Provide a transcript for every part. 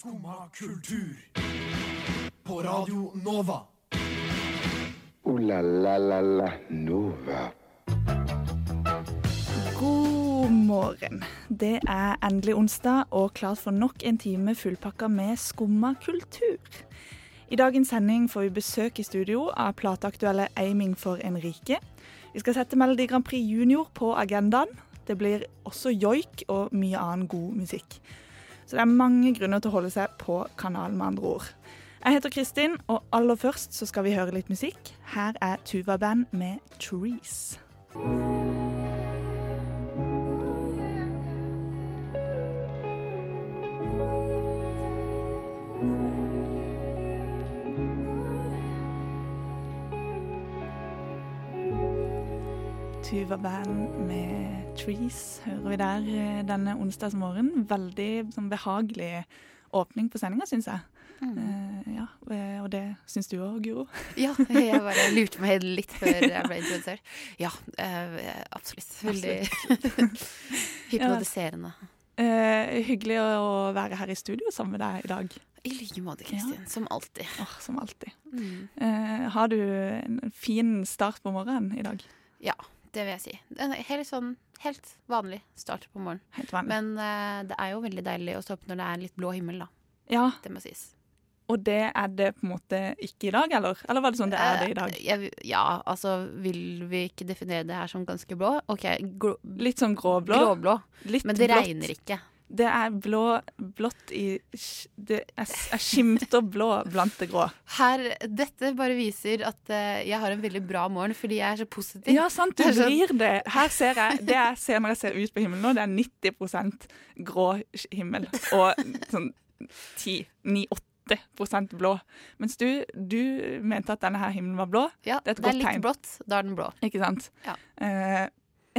Skumma kultur. På Radio Nova. O-la-la-la-la Nova. God morgen. Det er endelig onsdag og klart for nok en time fullpakka med skumma kultur. I dagens sending får vi besøk i studio av plateaktuelle Aiming for Enrique. Vi skal sette Melodi Grand Prix Junior på agendaen. Det blir også joik og mye annen god musikk. Så det er mange grunner til å holde seg på kanalen, med andre ord. Jeg heter Kristin, og aller først så skal vi høre litt musikk. Her er Tuva Band med 'Trees'. Tuva Band med 'Trees' hører vi der eh, denne onsdagsmorgen. Veldig sånn, behagelig åpning på sendinga, syns jeg. Eh, ja, eh, Og det syns du òg, Guro? Ja, jeg bare lurte meg litt før jeg ble introdusert. Ja, uh, absolutt. Veldig hypnotiserende. Uh, hyggelig å være her i studio sammen med deg i dag. I like måte, Kristin. Som alltid. Oh, som alltid. Mm. Har du en fin start på morgenen i dag? Ja, det vil jeg si. En helt sånn helt vanlig start på morgenen. Men uh, det er jo veldig deilig å stå opp når det er litt blå himmel, da. ja, Det må sies. og det er det på en måte ikke i dag, eller? Eller var det sånn det er det i dag? Eh, jeg, ja, altså vil vi ikke definere det her som ganske blå? OK, grå, Litt sånn gråblå. gråblå. Litt Men det blått. regner ikke. Det er blå, blått i Det er, skimt og blå blant det grå. Her, dette bare viser at eh, jeg har en veldig bra morgen fordi jeg er så positiv. Ja, sant, du Det sånn- blir det. Her ser jeg Det jeg ser når jeg ser ut på himmelen nå, det er 90% grå himmel og sånn 10-9-8 blå. Mens du, du mente at denne her himmelen var blå, Ja, Det er et det er litt tegn. blått. Da er den blå. ikke sant? Ja. Eh,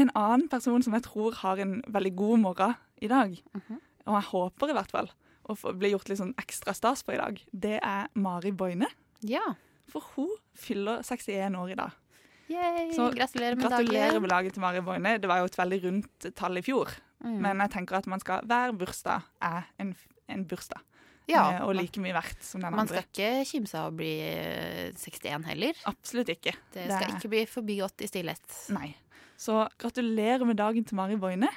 en annen person som jeg tror har en veldig god morgen i dag, Mhm. og jeg håper i hvert fall å bli gjort litt sånn ekstra stas på i dag, det er Mari Boine. Ja. For hun fyller 61 år i dag. Yay. Så gratulerer med Gratulerer dagen. med dagen til Mari Boine. Det var jo et veldig rundt tall i fjor. Mm. Men jeg tenker at man skal, hver bursdag er en, en bursdag. ja, eh, og like mye verdt som den Man skal ikke kimse av å bli eh, 61 heller. Absolutt ikke. Det Det skal er- ikke bli forbigått i stillhet. Nei. Så gratulerer med dagen til Mari Boine.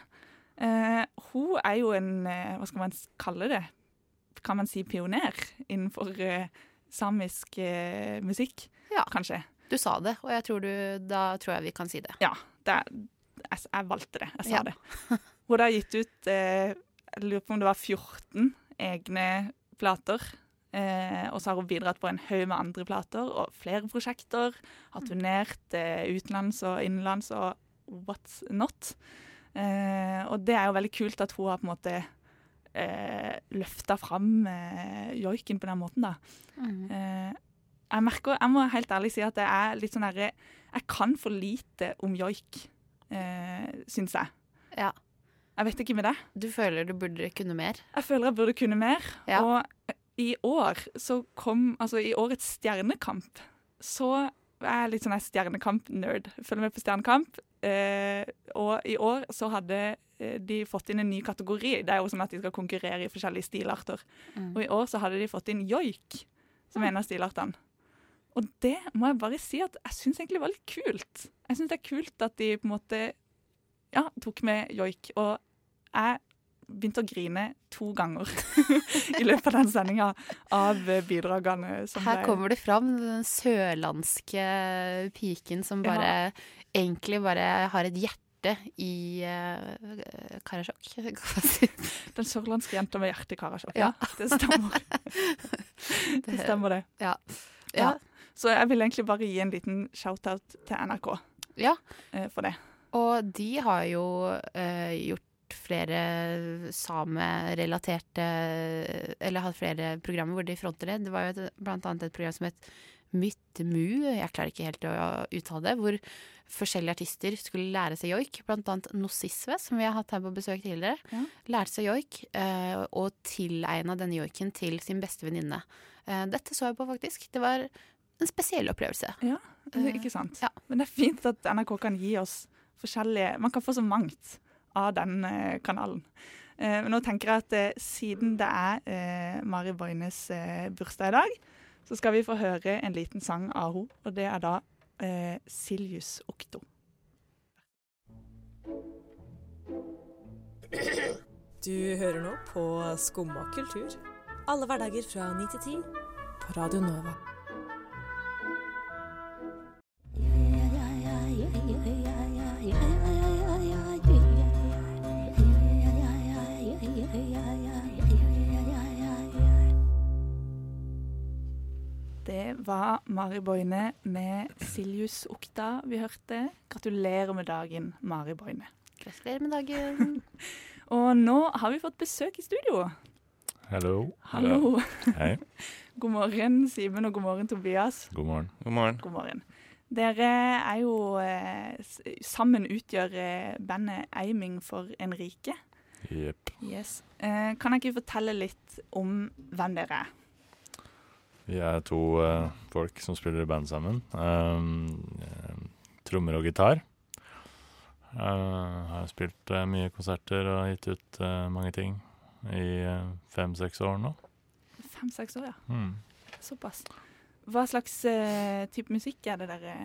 Eh, hun er jo en, eh, hva skal man kalle det, kan man si pioner innenfor eh, samisk eh, musikk, Ja. kanskje. Du sa det, og jeg tror du, da tror jeg vi kan si det. Ja, det er, jeg, jeg valgte det. Jeg sa Ja. det. Hun har gitt ut eh, Jeg lurer på om det var 14 egne plater. Eh, og så har hun bidratt på en haug med andre plater og flere prosjekter. Har turnert eh, utenlands og innenlands og what's not. Eh, og det er jo veldig kult at hun har på en måte eh, løfta fram eh, joiken på den måten, da. Mm. Eh, jeg merker, jeg må helt ærlig si at det er litt sånn herre Jeg kan for lite om joik, eh, syns jeg. Ja. Jeg vet ikke med det. Du føler du burde kunne mer? Jeg føler jeg burde kunne mer. Ja. Og i år så kom Altså i årets Stjernekamp så er jeg litt sånn Stjernekamp-nerd. Følger med på Stjernekamp. Eh, og i år så hadde eh, de fått inn en ny kategori. Det er jo sånn at de skal konkurrere i forskjellige stilarter. Mm. Og i år så hadde de fått inn joik som en av stilartene. Og det må jeg bare si at jeg syns egentlig var litt kult. Jeg syns det er kult at de på en måte ja, tok med joik. Og jeg begynte å grine to ganger i løpet av den sendinga av bidragene som Her ble kommer det fram, den sørlandske piken som Ja. egentlig bare har et hjerte i uh, Karasjok. Den sørlandske jenta med hjerte i Karasjok. Ja. Ja, det stemmer. det stemmer, det. Ja. Ja. ja. Så jeg vil egentlig bare gi en liten shout-out til NRK ja. eh, for det. Og de har jo uh, gjort flere samerelaterte Eller hatt flere programmer hvor de fronter det. Det var jo et, blant annet et program som het Mytmu jeg klarer ikke helt å uttale det, hvor forskjellige artister skulle lære seg joik. Blant annet Nossisve, som vi har hatt her på besøk tidligere. Ja. Lærte seg joik, eh, og tilegna denne joiken til sin beste venninne. Eh, dette så jeg på, faktisk. Det var en spesiell opplevelse. Ja, Eh, ikke sant? ja. Men det er fint at NRK kan gi oss forskjellige Man kan få så mangt av den eh, kanalen. Eh, men nå tenker jeg at eh, siden det er eh, Mari Boines eh, bursdag i dag, så skal vi få høre en liten sang av henne. Og det er da eh, Siljus Okto. Du hører nå på Skumma kultur. Alle hverdager fra 9 til 10 på Radio Nova. Det var Mari Boine med Siljus Okta vi hørte. Gratulerer med dagen, Mari Boine. Gratulerer med dagen. Og nå har vi fått besøk i studio. Hallo. Hallo. Hei. God morgen, Simen, og god morgen, Tobias. God morgen. God morgen. God morgen. Dere er jo eh, Sammen utgjør eh, bandet Eiming for en rike. Jepp. Yes. Eh, kan jeg ikke fortelle litt om hvem dere er? Vi er to uh, folk som spiller i band sammen. Um, trommer og gitar. Uh, har spilt uh, mye konserter og gitt ut mange ting i fem-seks år nå. Fem-seks år, ja. Mm. Såpass. Hva slags type musikk er det dere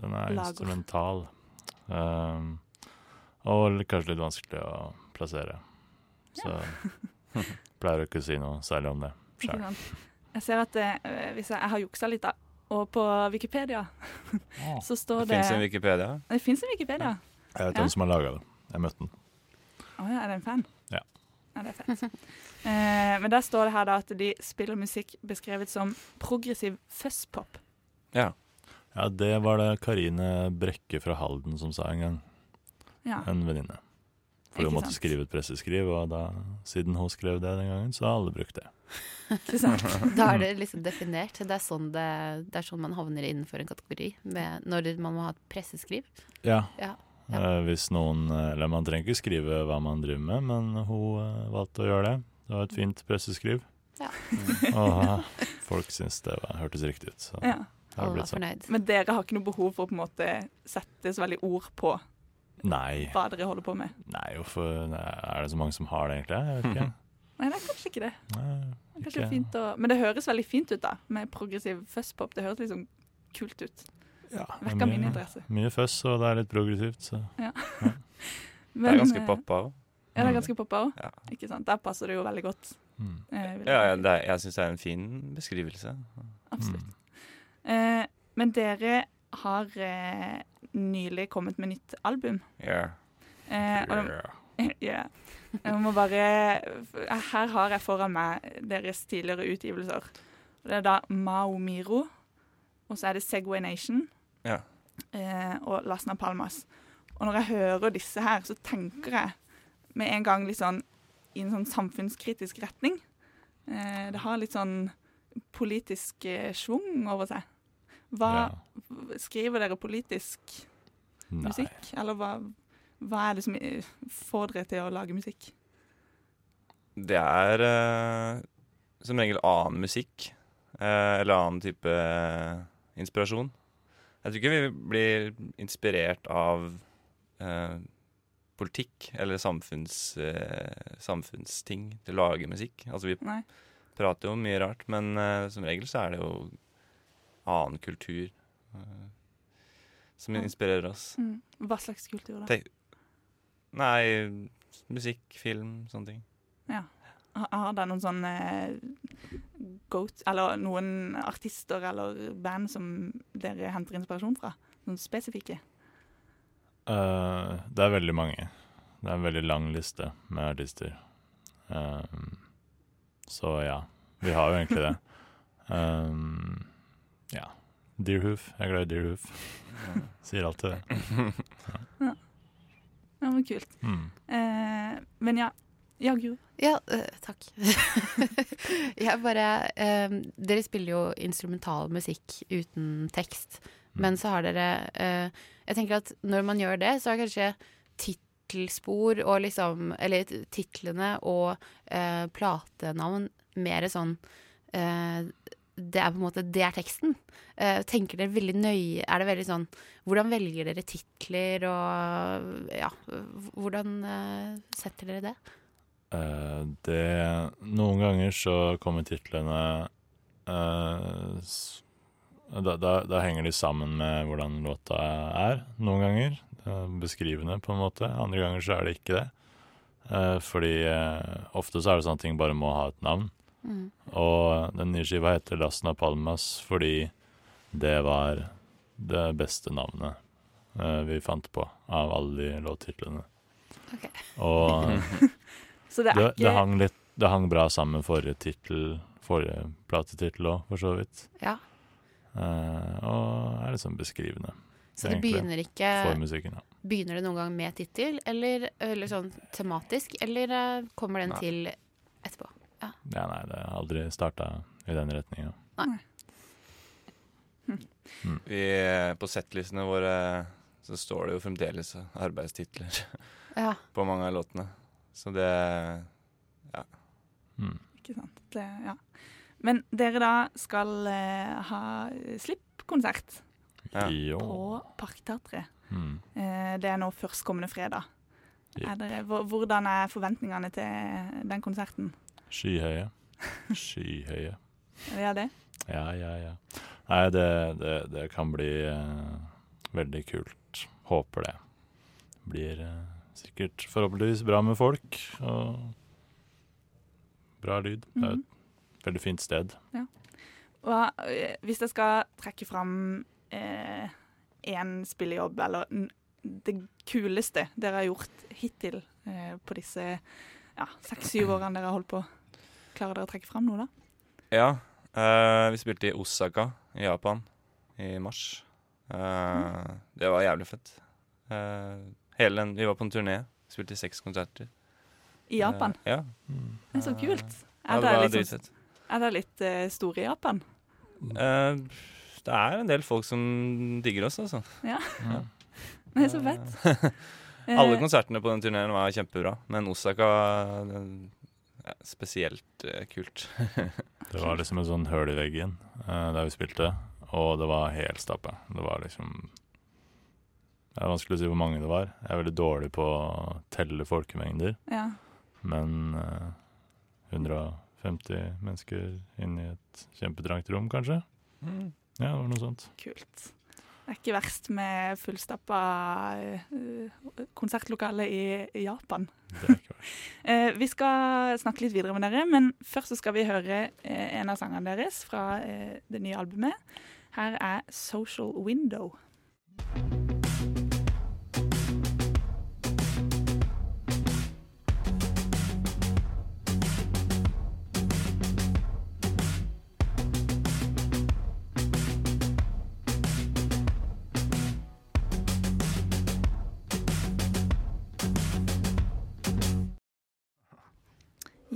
Den er Lager. instrumental. Um, og kanskje litt vanskelig å plassere. Så pleier å ikke si noe særlig om det sjøl. Jeg ser at eh, hvis jeg, jeg har juksa litt, da. Og på Wikipedia så står Det det fins en Wikipedia. Det fins en Wikipedia. Jeg vet Ja. hvem som har laga det. Jeg møtte den. Å ja, er det en fan? Ja. Ja, det er fett. eh, men der står det her da at de spiller musikk beskrevet som progressiv fuzzpop. Ja. Ja, det var det Karine Brekke fra Halden som sa en gang. Ja. En venninne. For Ikke hun måtte sant? skrive et presseskriv, og da, siden hun skrev det den gangen, så har alle brukt det. Ikke sant? Da er det liksom definert. Det er sånn, det, det er sånn man havner innenfor en kategori med, når man må ha et presseskriv. Ja. Ja, ja. Eh, hvis noen Eller man trenger ikke skrive hva man driver med, men hun eh, valgte å gjøre det. Det var et fint presseskriv. Ja. og eh, folk syntes det var, hørtes riktig ut. Så Ja. det har blitt sånn. Men dere har ikke noe behov for å på en måte sette så veldig ord på Nei. hva dere holder på med? Nei, hvorfor Er det så mange som har det, egentlig? Jeg vet ikke. Nei, det er kanskje ikke det. Nei, det kanskje ikke. fint å, men det høres veldig fint ut, da, med progressiv fuzzpop. Det høres liksom kult ut. Ja, det er min mye- interesse. Mye fuzz, og det er litt progressivt, så Det Men, er ganske eh, poppa òg. Ja, det er ganske poppa òg. Ja. Ikke sant? Der passer det jo veldig godt. mm. eh, jeg Ja, ja, det er, jeg syns det er en fin beskrivelse. Absolutt. Mm. Eh, men dere har eh, nylig kommet med nytt album. Yeah. Eh, og de- Ja. Jeg må bare Her har jeg foran meg deres tidligere utgivelser. Det er da Mao Miro, og så er det Segway Nation Ja. eh, og Lasna Palmas. Og når jeg hører disse her, så tenker jeg med en gang litt sånn i en sånn samfunnskritisk retning. Eh, det har litt sånn politisk eh, schwung over seg. Hva Skriver dere politisk Nei. musikk? Eller hva, hva er det som eh, får dere til å lage musikk? Det er eh, som regel annen musikk. eh, eller annen type inspirasjon. Jeg tror ikke vi blir inspirert av eh, politikk eller samfunns, samfunnsting til å lage musikk. Altså vi Nei. prater jo om mye rart, men som regel så er det jo annen kultur eh, som inspirerer oss. Mm. Hva slags kultur, da? Te- Nei, musikk, film, sånne ting. Ja. Har- dere noen sånne goat, eller noen artister eller band som dere henter inspirasjon fra? Noen spesifikke? Uh, det er veldig mange. Det er en veldig lang liste med artister. Um, så ja, vi har jo egentlig det. Um, ja. Deerhoof. Jeg er glad i Deerhoof. Sier alltid det. Ja, men kult. Mm. Eh, men ja. Ja, Guro. Ja, uh, takk. jeg bare eh, Dere spiller jo instrumental musikk uten tekst. Mm. Men så har dere uh, Jeg tenker at når man gjør det, så er kanskje tittelspor og liksom Eller titlene og eh, platenavn mer sånn eh, det er på en måte det er teksten. Uh, tenker dere veldig nøye Er det veldig sånn Hvordan velger dere titler og Ja, hvordan uh, setter dere det? Uh, det Noen ganger så kommer titlene da, da, da henger de sammen med hvordan låta er, noen ganger. Er beskrivende, på en måte. Andre ganger så er det ikke det. Fordi ofte så er det sånn at ting bare må ha et navn. Mm. Og den nye skiva heter Las Napalmas fordi det var det beste navnet eh, vi fant på av alle de låttitlene. Ok. Og Så det det, det, hang litt, det hang bra sammen med forrige tittel, forrige platetittel òg, for så vidt. Ja. Eh, og er liksom beskrivende Så det Egentlig. begynner ikke for musikken. Ja. Begynner det noen gang med tittel, eller, eller sånn tematisk, eller eh, kommer den Nei. til etterpå? Ja, nei, det har aldri starta i den retninga. Vi, på settlistene våre så står det jo fremdeles arbeidstitler Ja. på mange av låtene. Så det Mm. Ikke sant. Det, ja. Men dere da skal eh, ha slippkonsert Ja. På Parkteatret. Mm. Eh, det er nå førstkommende fredag. Ja. Er dere, hvordan er forventningene til den konserten? Skyhøye. Skyhøye. Er det? Ja, ja, ja. Nei, det, det, det kan bli uh, veldig kult. Håper det. Blir uh, sikkert forhåpentligvis bra med folk, og bra lyd. Det er Mhm. et veldig fint sted. Og eh, hvis jeg skal trekke fram én spillejobb, eller det kuleste dere har gjort hittil eh, på disse ja, seks-syv årene dere har holdt på, klarer dere å trekke fram noe da? Ja. Uh, vi spilte i Osaka i Japan i mars. Eh, Det var jævlig fett. Uh, hele den, vi var på en turné. Spilte seks konserter. I Japan? Ja. Mm. Det er så kult. ja, Er det det litt, sånn, er det litt store i Japan? Det er en del folk som digger oss, altså. Ja, Det er så fett. Alle konsertene på den turneen var kjempebra, men Osaka den, ja, Spesielt eh, kult. Det var liksom en sånn høl i veggen uh, der vi spilte, og det var helt stappa. Det var liksom Det er vanskelig å si hvor mange det var. Jeg er veldig dårlig på å telle folkemengder, ja. men uh, 150 mennesker inne i et kjempetrangt rom, kanskje? Ja, det var noe sånt. Kult. Det er ikke verst med fullstappa uh, konsertlokale i, Japan. Eh, vi skal snakke litt videre med dere, men først så skal vi høre eh, en av sangene deres fra eh, det nye albumet. Her er 'Social Window'.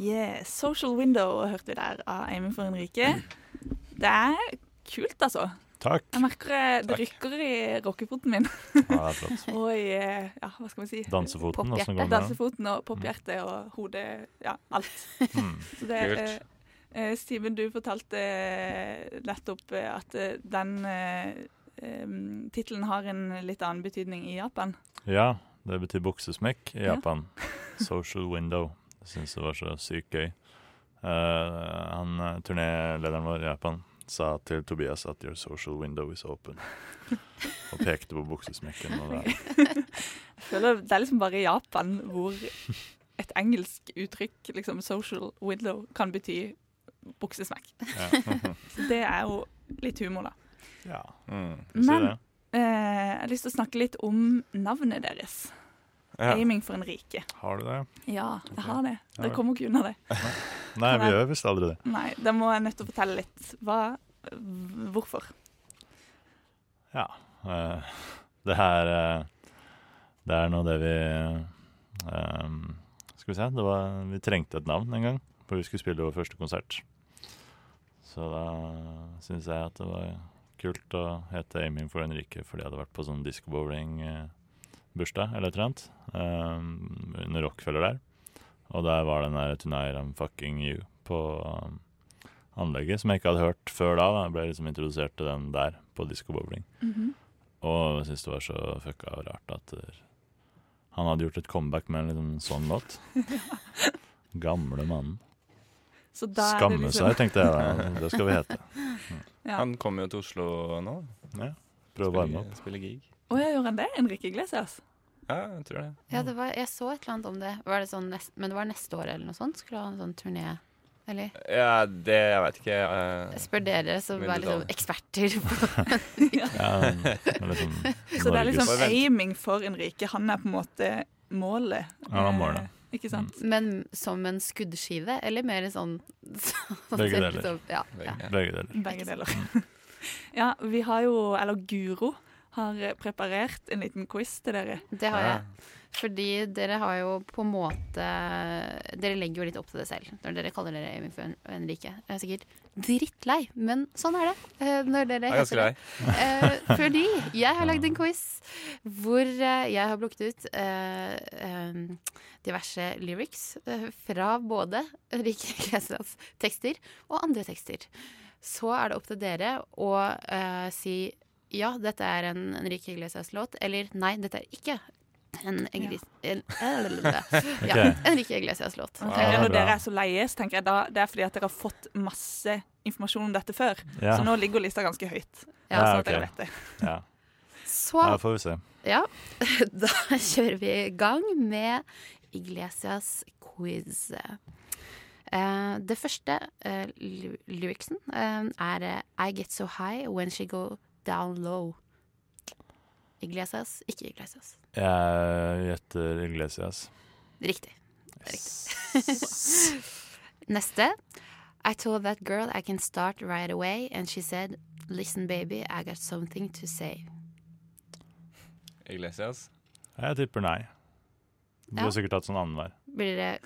Yeah, 'Social Window' hørte vi der av Amy for Henrike. Det er kult, altså. Takk. Jeg merker eh, det Takk. rykker i rockefoten min. Ja, det er flott. Og i eh, ja, hva skal man si Dansefoten, hva som går det? Dansefoten og pophjertet og hodet. Ja, alt. Mm. Så det, Kult. eh, eh, Steven, du fortalte nettopp at den eh, tittelen har en litt annen betydning i Japan. Ja, det betyr buksesmekk i Ja. Japan. Social window. Jeg syns det var så sykt gøy. Uh, han eh, turnélederen vår i Japan sa til Tobias at 'your social window is open'. Og pekte på buksesmekken. Og det, Jeg føler Det er liksom bare i Japan hvor et engelsk uttrykk, liksom 'social window', kan bety buksesmekk. ja. Det er jo litt humor, da. ja, Mm. Men eh, jeg har lyst til å snakke litt om navnet deres. Ja. Aiming for en rike. Har du det? Ja, jeg har det. Dere kommer ikke unna det. Nei, vi gjør visst aldri det. Nei, Da må jeg nødt til å fortelle litt. Hva, hvorfor? Ja. Uh, det her uh, Det er nå det vi uh, Skal vi se det var, Vi trengte et navn en gang, for vi skulle spille vår første konsert. Så da syns jeg at det var kult å hete Aiming for Henrike, fordi jeg hadde vært på sånn disco bowling-bursdag eller et eller annet. um, under Rockefeller der. Og der var den der 'Tonight I'm Fucking You' på, anlegget, som jeg ikke hadde hørt før da. da. Jeg ble liksom introdusert til den der, på diskobowling. -hmm. Og jeg syntes det var så fucka og rart at han hadde gjort et comeback med en liksom sånn låt. Gamle mannen. Skamme liksom- seg, tenkte jeg. da. Det skal vi hete. Ja. Han kommer jo til Oslo nå. Ja. Prøve å varme opp. Spille gig. Å, ja, gjorde han det? Enrique Iglesias? Ja, jeg tror det. Ja, det var, jeg så et eller annet om det. Var det sånn nest, men det var neste år eller noe sånt? Skulle ha en sånn turné? Eller? Ja, det Jeg veit ikke. Uh, Jeg spør dere som er liksom eksperter på Ja, men liksom Så det er liksom aiming for Enrique. Han er på en måte målet. Han er målet. Eh, Ikke sant? Men som en skuddskive, eller mer sånn Begge deler. Liksom, ja, ja. begge. Begge deler. Begge deler. ja, vi har jo, eller Guro, har preparert en liten quiz til dere. Det har jeg. Fordi dere har jo på en måte Dere legger jo litt opp til det selv når dere kaller dere Amy for Henrike. Jeg er sikkert drittlei, men sånn er det. eh, Når dere Jeg er ganske heter lei. det. Eh, fordi jeg har lagd en quiz hvor eh, jeg har plukket ut eh, eh, diverse lyrics eh, fra både Rike Iglesias tekster og andre tekster. Så er det opp til dere å eh, si ja, dette er en Enrique Iglesias-låt, eller nei, dette er ikke en, Enrique Iglesias-låt. Er når dere er så leie, så tenker jeg da det er fordi at dere har fått masse informasjon om dette før. Ja, Så nå ligger lista ganske høyt. Ja, sånn Ja, at dere ok. vet det. ja. Så ja, får vi se. Ja, da kjører vi i gang med Iglesias quiz. Uh, det første uh, lyricsen uh, er eh, I get so high when she go down low. Iglesias, ikke Iglesias. Jeg gjetter Iglesias. Riktig. Neste. I told that girl I can start right away, and she said, Listen, baby, I got something to say. Iglesias. Jeg tipper nei. Du Ja. har sikkert tatt sånn annenhver. Blir det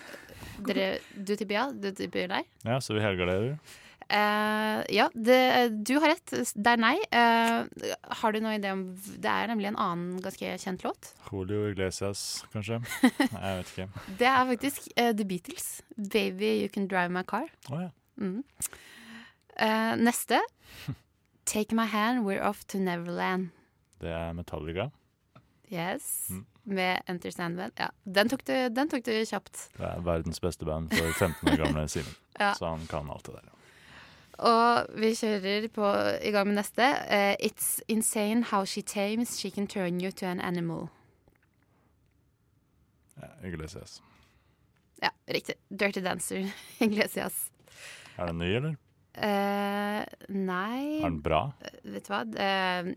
dere Du tipper ja, du tipper nei? Ja, så vi helgarderer. Eh, ja, det, du har rett. Det er nei. Uh, har du noen idé om Det er nemlig en annen ganske kjent låt. Julio Iglesias, kanskje? Nei, jeg vet ikke. Det er faktisk uh, The Beatles. 'Baby You Can Drive My Car'. Oh, ja. Mm. Neste. 'Take My Hand, We're Off to Neverland'. Det er Metallica. Yes. Mm. Med Enter Sandman. Ja, den tok, du, den tok du kjapt. Det er verdens beste band for 15 år gamle Simen. Ja. Så han kan alt det der. Og vi kjører på, i gang med neste. Uh, 'It's insane how she tames, she can turn you to an animal'. Ja, Iglesias. Ja, riktig. Dirty Dancer, Iglesias. Er den ny, eller? Uh, nei Er den bra? Vet du hva? Uh,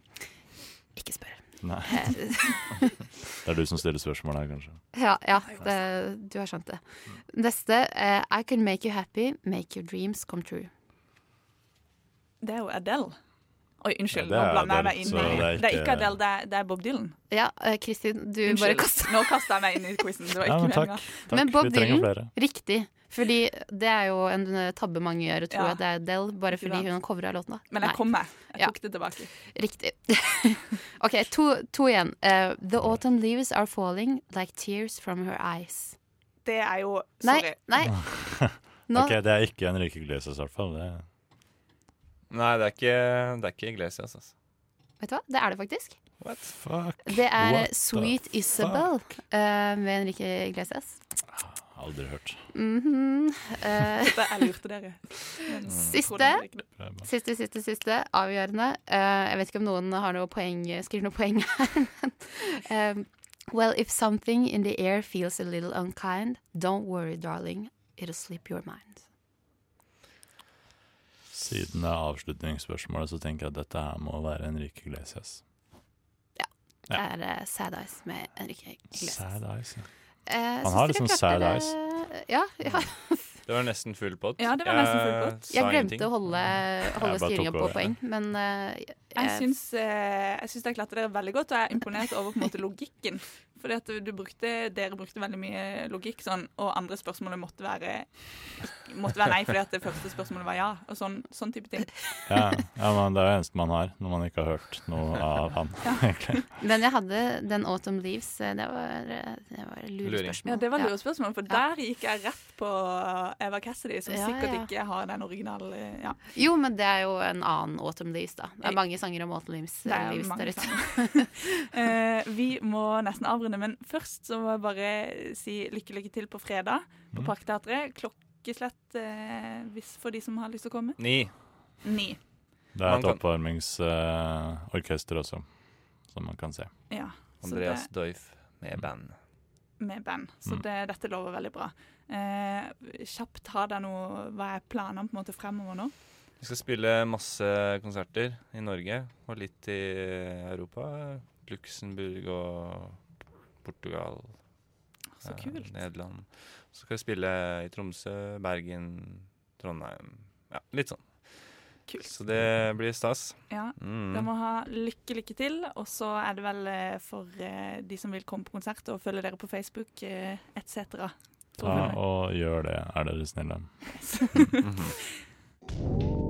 ikke spør. Nei. Det er du som stiller spørsmål her, kanskje. ja, ja det, du har skjønt det. Neste. eh, I can make you happy, make your dreams come true. Det er jo Adele. Oi, unnskyld, Ja, nå blander jeg meg inn i det Det er ikke ikke- Adele, det er, det er Bob Dylan. Ja, eh, Kristin, du bare kasta nå kasta jeg meg inn i quizen. Det var Ja, men takk. takk. Men Bob Dylan- flere. Riktig. Fordi det er jo en eh, tabbe mange gjør, å tro Ja. at det er Adele, bare fordi hun har covra låten. da. Men jeg Nei. kom meg. Jeg Ja. tok det tilbake. Riktig. OK, to, to igjen. Uh, the autumn leaves are falling like tears from her eyes. Det er jo Nei, Sorry. nei. Nå, Ok, det er ikke en Iglesias, i hvert fall. Det er Nei, det er ikke, det er ikke Iglesias, altså. Vet du hva? Det er det faktisk. What Fuck. Det er What Sweet Isabel uh, med Enrique Iglesias. Aldri hørt. Mhm. Eh, Dette, jeg lurte dere. Men jeg Siste. siste, siste, siste. Avgjørende. Uh, jeg vet ikke om noen har noe poeng, skriver noe poeng her. men, um, well, if something in the air feels a little unkind, don't worry, darling. It'll slip your mind. Siden det er avslutningsspørsmålet, så tenker jeg at dette her må være Enrique Iglesias. Det er eh, Sad Eyes med Enrique Iglesias. Sad eyes. ja. Eh, Han har litt liksom sad eyes. Ja, ja. Det var nesten full pott. Ja, det var nesten full pott. sa Jeg glemte ingenting. å holde, holde Jeg bare styringa tok på over, poeng, men eh, Jeg jeg- syns, eh, jeg syns dere klarte dere veldig godt, og jeg er imponert over på en måte logikken. Fordi at du brukte, dere brukte veldig mye logikk, sånn, og andre spørsmål måtte være måtte være nei fordi at det første spørsmålet var ja. Og sånn, sånn type ting. Ja, ja, men det er det eneste man har når man ikke har hørt noe av han, egentlig. Men jeg hadde den Autumn Leaves. eh, Det var, det var Luring. lurespørsmål. Ja, det var Ja. lurespørsmål, for der gikk jeg rett på Eva Cassidy, som Ja, sikkert ja. ikke har den originale ja. Jo, men det er jo en annen Autumn Leaves, da. Det er mange sanger om Autumn Leaves, Det er leaves mange der ute. Eh, vi må nesten avrunde, men først så må jeg bare si lykke, lykke til på fredag på Mm. Parkteatret. Klokkeslett eh, hvis for de som har lyst til å komme. Ni. Ni. Det er et oppvarmingsorkester oppvarmingsorkester også, som man kan se. Ja, så Andreas det, Doif med band. med band. Så Mm. det, dette lover veldig bra. Eh, kjapt, har dere noe Hva er planene på en måte fremover nå? Vi skal spille masse konserter i Norge og litt i Europa. Luxembourg og Portugal. Så eh, kult. Nederland. Så skal vi spille i Tromsø, Bergen, Trondheim. Ja, litt sånn. Kult. Så det blir stas. Ja, Mm. Dere må ha lykke, lykke til. Og så er det vel eh, for eh, de som vil komme på konsert og følge dere på Facebook eh, etc. Ta og gjør det, er dere snille. Mhm.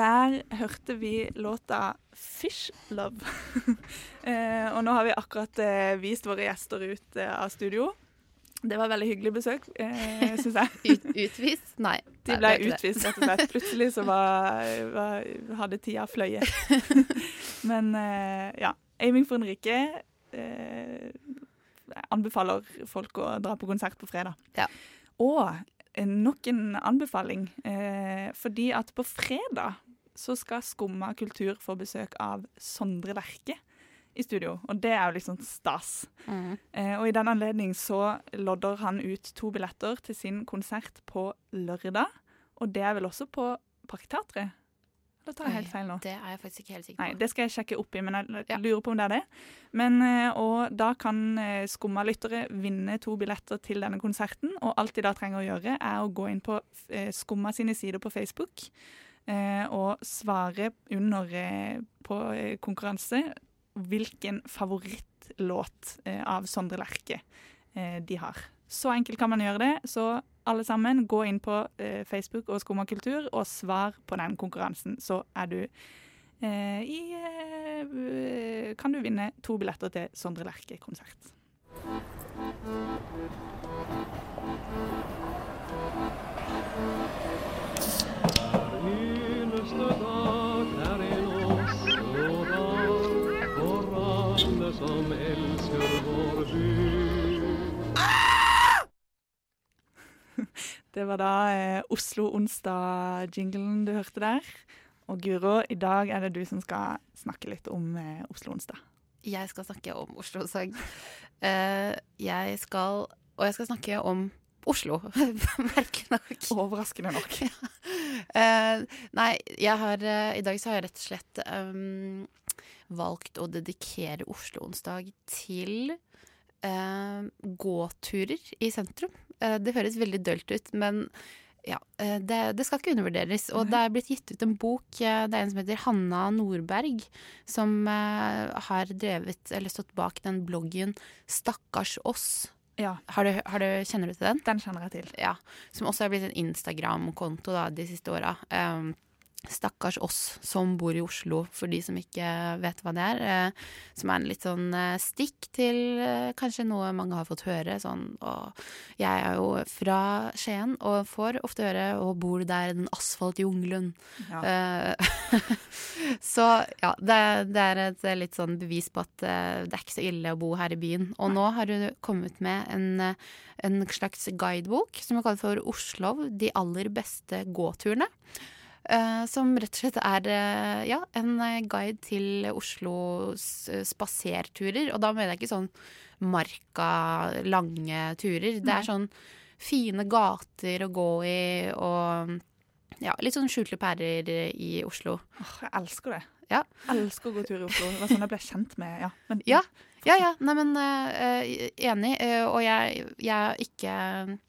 Der hørte vi låta 'Fish Love'. eh, og nå har vi akkurat eh, vist våre gjester ut eh, av studio. Det var veldig hyggelig besøk, eh, syns jeg. Ut, utvist? Nei. De ble utvist, rett og slett. Plutselig så var, var, hadde tida fløyet. Men eh, ja. Aiming for en rike eh, jeg anbefaler folk å dra på konsert på fredag. Ja. Og eh, nok en anbefaling, eh, fordi at på fredag så skal Skumma kultur få besøk av Sondre Lerche i studio. Og det er jo liksom stas. Mm. Eh, og i den anledning så lodder han ut to billetter til sin konsert på lørdag. Og det er vel også på Parkteatret? Da tar jeg helt feil nå? Det er jeg faktisk ikke helt sikker på. Nei, det skal jeg sjekke opp i, men jeg lurer på om det er det. Men, eh, og da kan eh, Skumma-lyttere vinne to billetter til denne konserten. Og alt de da trenger å gjøre, er å gå inn på eh, Skumma sine sider på Facebook og svare under eh, på eh, konkurranse hvilken favorittlåt eh, av Sondre Lerche eh, de har. Så enkelt kan man gjøre det. Så alle sammen, gå inn på eh, Facebook og Skumma kultur og svar på den konkurransen, så er du eh, i eh, Kan du vinne to billetter til Sondre Lerche-konsert. Var da eh, Oslo Onsdag-jinglen du hørte der. Og Guro, i dag er det du som skal snakke litt om eh, Oslo Onsdag. Jeg skal snakke om Oslo Onsdag. Eh, jeg skal Og jeg skal snakke om Oslo, merkelig nok. Overraskende nok. uh, nei, jeg har uh, I dag så har jeg rett og slett um, valgt å dedikere Oslo onsdag til uh, gåturer i sentrum. Eh, det høres veldig dølt ut, men ja, eh, det, det skal ikke undervurderes. Og det er blitt gitt ut en bok. eh, det er en som heter Hanna Nordberg, som har drevet, eller stått bak den bloggen Stakkars oss. Ja, Har du, har du, kjenner du til den? den kjenner jeg til. Ja, som også er blitt en Instagram-konto de siste åra. Um, Stakkars oss som bor i Oslo, for de som ikke vet hva det er. eh, som er en litt sånn eh, stikk til eh, kanskje noe mange har fått høre. Sånn, og jeg er jo fra Skien og får ofte høre 'Å, bor du der, den asfaltjungelen'? Ja. Så ja, det, det er et litt sånn bevis på at det er ikke så ille å bo her i byen. Og nå har du kommet med en, en slags guidebok som er kalt for Oslov, de aller beste gåturene. Eh, som rett og slett er eh, ja, en eh, guide til Oslos spaserturer. Og da mener jeg ikke sånn marka, lange turer. Det er sånn fine gater å gå i, og ja, litt sånn skjulte pærer i Oslo. Åh, jeg elsker det. Ja. Elsker å gå tur i Oslo. Det var sånn jeg ble kjent med ja. Men, Ja. Ja, ja. Nei, men uh, enig. Uh, og jeg, jeg, har ikke,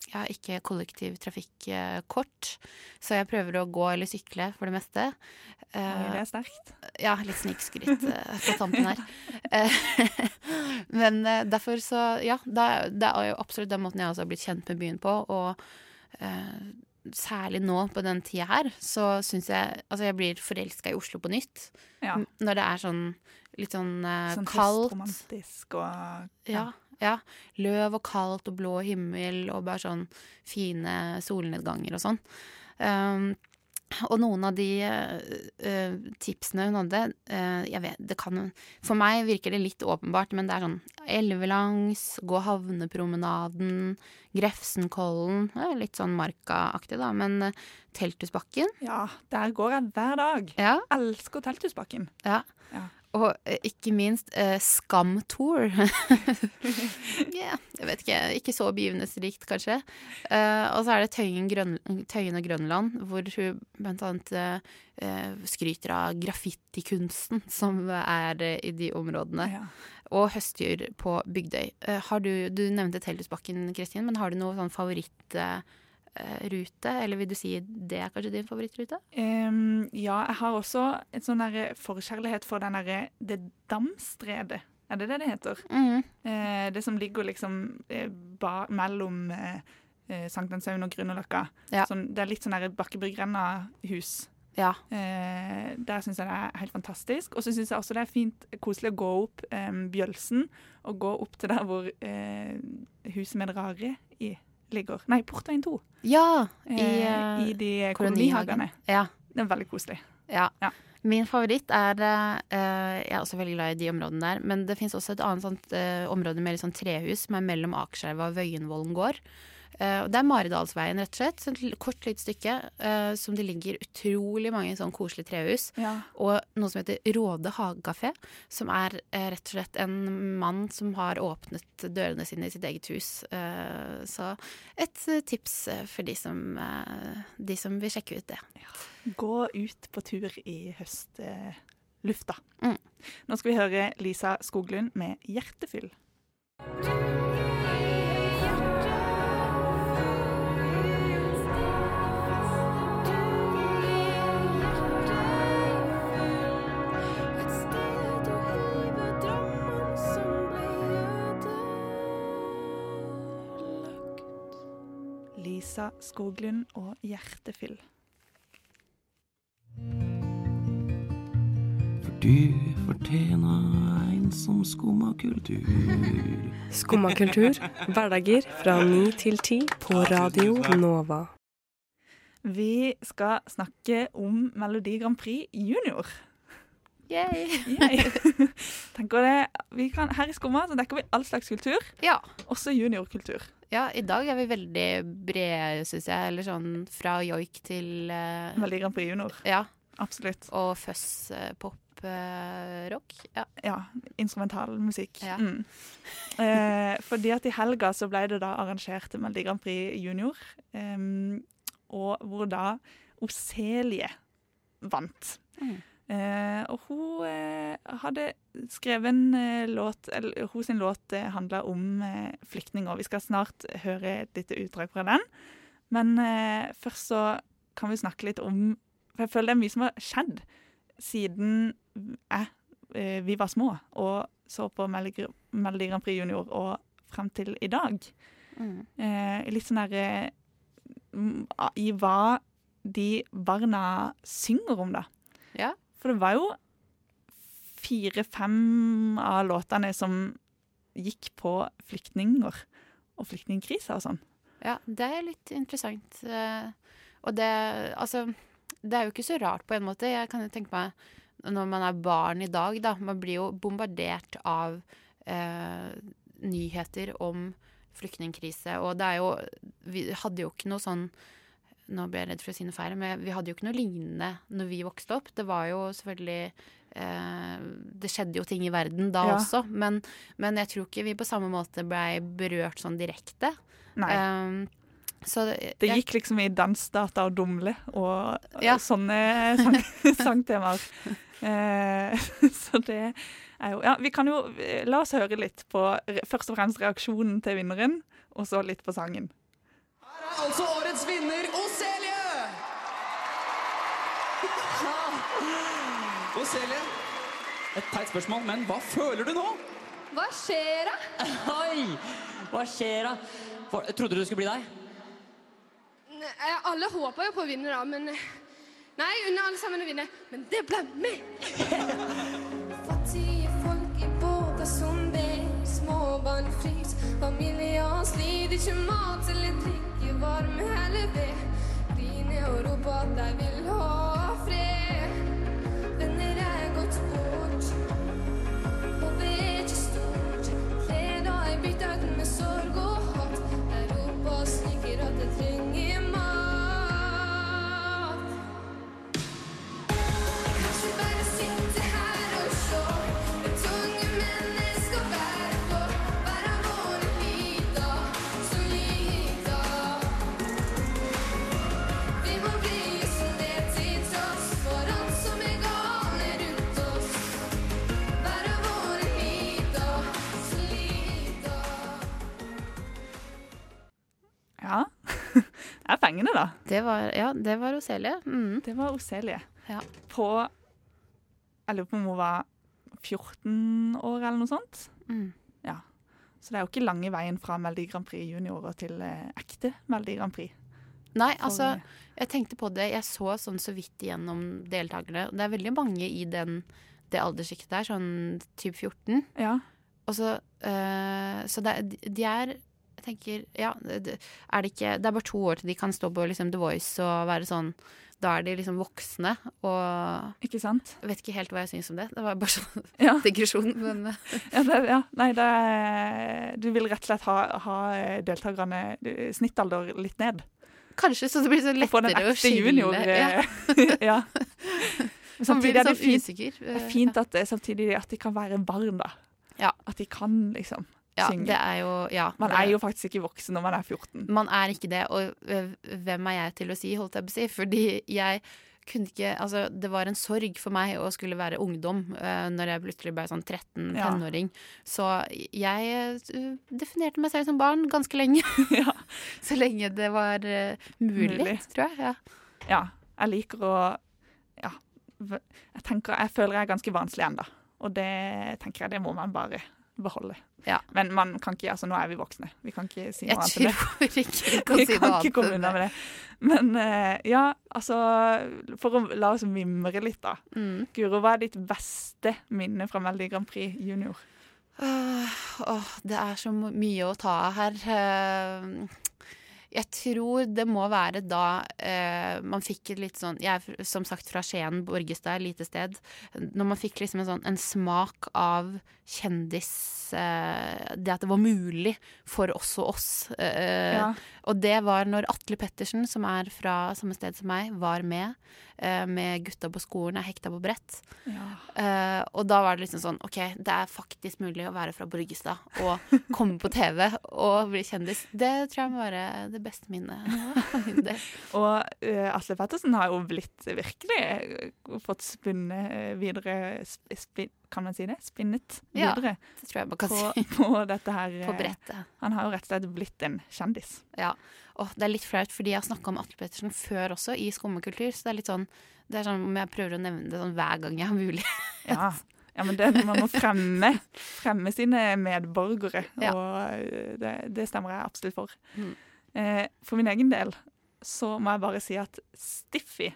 jeg har ikke kollektivtrafikkort, så jeg prøver å gå eller sykle for det meste. Oi, Eh, det er sterkt. ja, litt snikskryt på tampen her. Men derfor så, ja. det, det er jo absolutt den måten jeg også har blitt kjent med byen på. Og særlig nå på den tida her, så syns jeg Altså, jeg blir forelska i Oslo på nytt. Ja. Når det er sånn litt sånn, uh, Sånn kaldt. Romantisk og Ja, ja. Løv og kaldt og blå himmel og bare sånn fine solnedganger og sånn. Um, og noen av de eh, tipsene hun hadde uh, jeg vet, det kan, For meg virker det litt åpenbart, men det er sånn elvelangs, gå havnepromenaden, Grefsenkollen uh, Litt sånn Marka-aktig, da, men Telthusbakken. Ja, der går jeg hver dag. Ja, Elsker Telthusbakken. ja. Ja. Og eh, ikke minst eh, Skam-tour. yeah, jeg vet ikke. Ikke så begivenhetsrikt, kanskje. Eh, og så er det Tøyen, Grøn, Tøyen og Grønland, hvor hun blant annet eh, eh, skryter av graffitikunsten som er eh, i de områdene. Ja. Og høstdyr på Bygdøy. Eh, har du, du nevnte Tellusbakken, Kristin, men har du noen sånn favorittrute? eller vil du si det er kanskje din favorittrute? Um, ja, jeg har også en sånn forkjærlighet for den derre Det Damstredet. Er det det det heter? Mm. Uh, det som ligger liksom eh, ba, mellom uh, eh, Sankthanshaugen og Grünerløkka. Ja. Sånn, det er litt sånn der Bakkebryggrenna-hus. Ja. Uh, der syns jeg det er helt fantastisk. Og så syns jeg også det er fint koselig å gå opp um, Bjølsen, og gå opp til der hvor uh, huset med rare i ligger. Nei, Portveien 2. Ja! Eh, I, I, eh, de kolonihagene. ja. Det er veldig koselig. Ja. Ja. Min favoritt er eh, Jeg er også veldig glad i de områdene der. Men det fins også et annet sånt, eh, område med litt sånn trehus som er mellom Akerselva og Vøyenvollen gård. Eh, det er Maridalsveien, rett og slett. Et kort, lite stykke eh, som det ligger utrolig mange sånn koselige trehus. Ja. Og noe som heter Råde hagekafé, som er eh, rett og slett en mann som har åpnet dørene sine i sitt eget hus. Så et tips for de som, de som vil sjekke ut det. Gå ut på tur i høstlufta. Mm. Nå skal vi høre Lisa Skoglund med 'Hjertefyll'. Lisa Skoglund og 'Hjertefyll'. For du fortjener en som skumma kultur. Skumma kultur, hverdager fra ni til ti på Radio Nova. Vi skal snakke om Melodi Grand Prix junior. Yay. Tenker det, vi kan, her i Skumma dekker vi all slags kultur, Ja. også juniorkultur. ja, i dag er vi veldig brede, syns jeg. Eller sånn fra joik til uh, Veldig Grand Prix junior, Ja. absolutt. Og fuzz, uh, pop, uh, rock. Ja. Ja, instrumental musikk. Ja. Mm. Eh, fordi at i helga så ble det da arrangert Melodi Grand Prix junior, um, og hvor da Oselie vant. Mm. Eh, og hun eh, hadde skrevet en eh, låt eller Hun sin låt eh, handla om eh, flyktninger. Vi skal snart høre et lite utdrag fra den. Men eh, først så kan vi snakke litt om For jeg føler det er mye som har skjedd siden eh, vi var små og så på Melodi Grand Prix Junior og frem til i dag. Mm. Eh, litt sånn derre I hva de barna synger om, da. Ja. For det var jo fire-fem av låtene som gikk på flyktninger og flyktningkriser og sånn. Ja, det er litt interessant. Eh, Og det Altså, det er jo ikke så rart på en måte. Jeg kan jo tenke meg når man er barn i dag, da. Man blir jo bombardert av eh, nyheter om flyktningkrise. Og det er jo Vi hadde jo ikke noe sånn Nå ble jeg redd for å si noe feil, men vi hadde jo ikke noe lignende når vi vokste opp. Det var jo selvfølgelig eh, Det skjedde jo ting i verden da Ja. også, men, men jeg tror ikke vi på samme måte blei berørt sånn direkte. Nei. Um, Så Det gikk liksom i dansdata og dumle og Ja. sånne sang sangtemaer. Eh, så det er jo Ja, vi kan jo eh, La oss høre litt på først og fremst reaksjonen til vinneren, og så litt på sangen. Er altså årets vinner, Oselie! Oselie, et teit spørsmål, men hva føler du nå? Hva skjer da? Oi! Hva skjer da? For, trodde du det skulle bli deg? Ne- eh, Alle håper jo på å vinne, da, men eh, Nei, unner alle sammen å vinne, men det ble meg! Fattige folk i båter som ber, småbarn i familier sliter ikke mat eller drikke varme eller ved. Grine og rope at de vil ha fred. Venner er gått bort, håpet er ikke stort. Fredag er bytta ut med sorg og Ja. Det er fengende, da. Det var, ja, det var Oselie. Mm. Det var Oselie. Ja. På Jeg lurer på om hun var 14 år eller noe sånt. Mm. Ja. Så det er jo ikke lange veien fra Melodi Grand Prix juniorer til eh, ekte Melodi Grand Prix. Nei, altså, jeg tenkte på det. Jeg så sånn så vidt igjennom deltakerne. Det er veldig mange i den, det alderssjiktet der, sånn type 14. Ja. Og så, øh, så det, de er Jeg tenker, ja det, er det ikke Det er bare to år til de kan stå på liksom, The Voice og være sånn Da er de liksom voksne og Ikke sant? Jeg vet ikke helt hva jeg syns om det. Det var bare sånn Ja. digresjon, men eh, Ja, det, ja. Nei, det er, du vil rett og slett ha, ha eh, deltakerne eh, snittalder litt ned. Kanskje, så det blir så lettere å skille. junior. Ja. ja. Men Samtidig er det sånn fint, er fint at samtidig at de kan være barn, da. Ja. At de kan liksom Ja, synge. det er jo Ja. Man er jo faktisk ikke voksen når man er 14. Man er ikke det, og hvem er jeg til å si, holdt jeg på å si, fordi jeg kunne ikke Altså, det var en sorg for meg å skulle være ungdom uh, når jeg plutselig ble sånn 13 Ja. tenåring. Så jeg uh, definerte meg selv som barn ganske lenge. Så lenge det var uh, mulig, Mulig. tror jeg. Ja. Ja. Jeg liker å Ja. Jeg tenker, jeg føler jeg er ganske vanskelig ennå. Og det tenker jeg det må man bare beholde. Ja. Men man kan ikke, altså nå er vi voksne. Vi kan ikke si noe annet enn det. tror ikke vi kan Vi si kan noe ikke annet komme enn unna det. med det. Men eh, ja, altså For å la oss mimre litt, da. Mm. Guro, hva er ditt beste minne fra Melodi Grand Prix junior? Åh, åh, det er så mye å ta av her. Eh, Jeg tror det må være da eh, man fikk et litt sånn Jeg er som sagt fra Skien, Borgestad, lite sted. Når man fikk liksom en sånn en smak av kjendis eh, Det at det var mulig for oss og oss. Eh, Ja. Og det var når Atle Pettersen, som er fra samme sted som meg, var med. eh, med gutta på skolen, er hekta på brett. Eh, og da var det liksom sånn OK, det er faktisk mulig å være fra Borgestad og komme på TV og bli kjendis. Det tror jeg må være det beste minnet. Og uh, Atle Pettersen har jo blitt virkelig eh, fått spunnet eh, videre spin, Kan man si det? Spinnet videre. Ja, det tror jeg man kan på, si. På dette her På brettet. Han har jo rett og slett blitt en kjendis. Ja. Og det er litt flaut, fordi jeg har snakka om Atle Pettersen før også, i skummekultur. Så det er litt sånn Det er sånn om jeg prøver å nevne det sånn hver gang jeg har mulighet. Ja. ja, men det, man må fremme, fremme sine medborgere, Ja. og det, det stemmer jeg absolutt for. Mm. Eh, for min egen del så må jeg bare si at Stiffy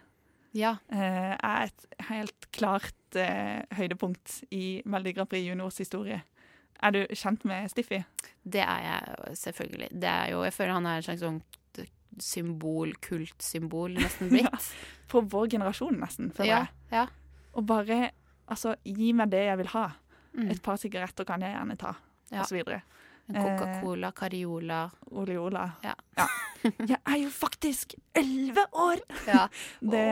Ja. eh, er et helt klart eh, høydepunkt i Melodi Grand Prix Juniors historie. Er du kjent med Stiffy? Det er jeg selvfølgelig. Det er jo, jeg føler han er et slags sånn symbol, kultsymbol, nesten blitt. For vår generasjon, nesten, føler Ja, jeg. Og bare Altså, gi meg det jeg vil ha. Mm. Et par sigaretter kan jeg gjerne ta, Ja. og så videre. Coca-Cola, Cariola Oleola. Ja. Jeg er jo faktisk elleve år! Ja. Det,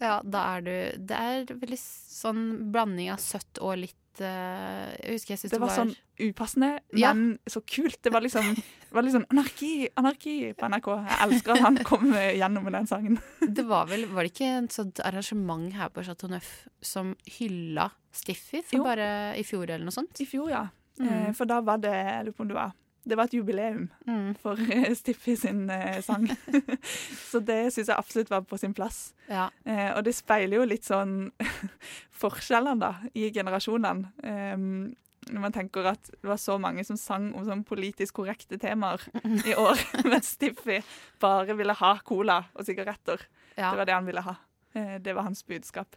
ja, da er du Det er veldig sånn blanding av søtt og litt eh, Jeg husker jeg syntes det var sånn upassende, Ja. men så kult. Det var liksom, var liksom anarki, anarki på NRK. Jeg elsker at han kom gjennom med den sangen. Det var vel Var det ikke et sånt arrangement her på Chateau Neuf som hylla Stiffy for Jo. bare i fjor eller noe sånt? I fjor, ja. Mm. Eh, For da var det jeg lurer på om det var det var et jubileum Mm. for Stiffi Stiffy sin eh, sang. så det syns jeg absolutt var på sin plass. Ja. Eh, og det speiler jo litt sånn forskjellene da, i generasjonene. Um, når man tenker at det var så mange som sang om sånn politisk korrekte temaer i år, mens Stiffy bare ville ha cola og sigaretter. Ja. Det var det han ville ha. Eh, det var hans budskap.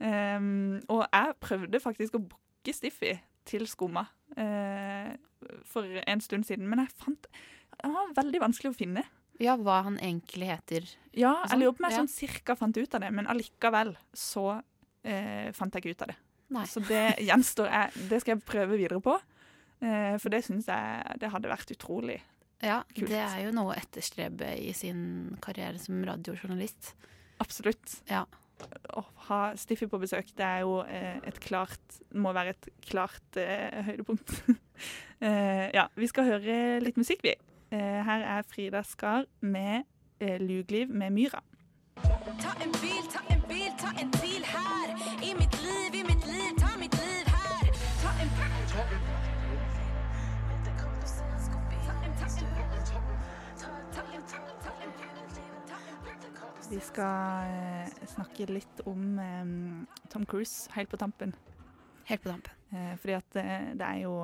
Um, og jeg prøvde faktisk å booke Stiffy til Skumma eh, for en stund siden, men jeg fant han var veldig vanskelig å finne. ja, hva han egentlig heter. Ja, jeg sånn, lurer på om jeg sånn cirka fant ut av det, men allikevel så eh, fant jeg ikke ut av det. Nei. Så det gjenstår jeg. Det skal jeg prøve videre på. Eh, for det syns jeg det hadde vært utrolig. Ja, Kult. det er jo noe å etterstrebe i sin karriere som radiojournalist. Absolutt. Ja. Å ha Stiffy på besøk, det er jo eh, et klart Må være et klart eh, høydepunkt. eh, ja, vi skal høre litt musikk, vi. Eh, her er Frida Skar med eh, 'Lugliv' med Myra. Ta en bil, ta en bil, ta en bil her Vi skal eh, snakke litt om eh, Tom Cruise helt på tampen. Helt på tampen. Eh, fordi at det er jo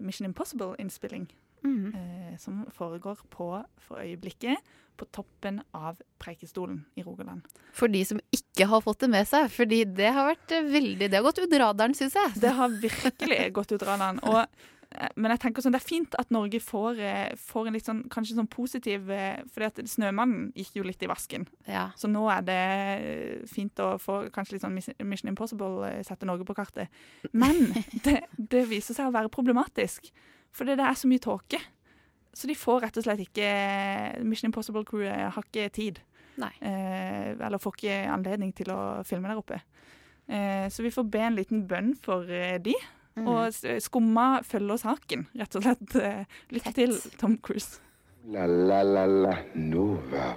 Mission Impossible-innspilling Mhm. eh, som foregår på, for øyeblikket, på toppen av Preikestolen i Rogaland. For de som ikke har fått det med seg, fordi det har vært veldig Det har gått ut radaren, syns jeg. Det har virkelig gått ut radaren. Og, men jeg tenker sånn, det er fint at Norge får, eh, får en litt sånn, kanskje sånn positiv For fordi at Snømannen gikk jo litt i vasken. Ja. Så nå er det eh, fint å få kanskje litt sånn Mission Impossible eh, sette Norge på kartet. Men det, det viser seg å være problematisk, fordi det er så mye tåke. Så de får rett og slett ikke Mission Impossible-crewet har ikke tid. Nei. Eh, eller får ikke anledning til å filme der oppe. Eh, så vi får be en liten bønn for eh, de. Mhm. Og s- Skumma følger saken, rett og slett. Eh, lykke til, Tom Cruise. La la la la Nova.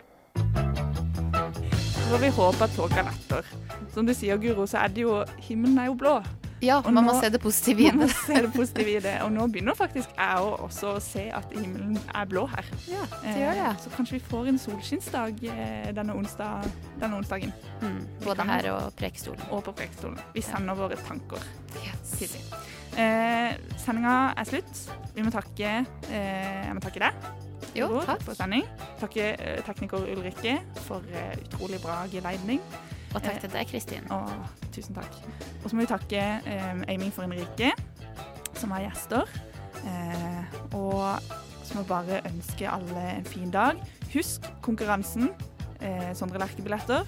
Så får vi håpe at tåka letter. Som du sier, Guro, så er det jo Himmelen er jo blå. Ja, Og man må se det positive i det. se det positive i det. Og nå begynner faktisk jeg å også å se at himmelen er blå her. Ja, det gjør det. Eh, Så kanskje vi får en solskinnsdag eh, denne, onsdag, denne onsdagen. Mm, både her og Prekestolen. Og på Prekestolen. Vi sender våre tanker til dem. Eh, Sendinga er slutt. Vi må takke eh, Jeg må takke deg. Jo, takk. For sending. Takke eh, tekniker Ulrikke for eh, utrolig bra geleining. Og takk til deg, Kristin. Å, tusen takk. Og så må vi takke eh, Aiming for Henrike, som er gjester. Eh, og så må vi bare ønske alle en fin dag. Husk konkurransen. Eh, Sondre Lerche-billetter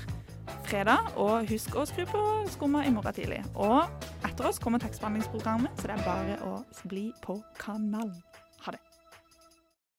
fredag. Og husk å skru på Skumma i morgen tidlig. Og etter oss kommer tekstbehandlingsprogrammet, så det er bare å bli på kanalen.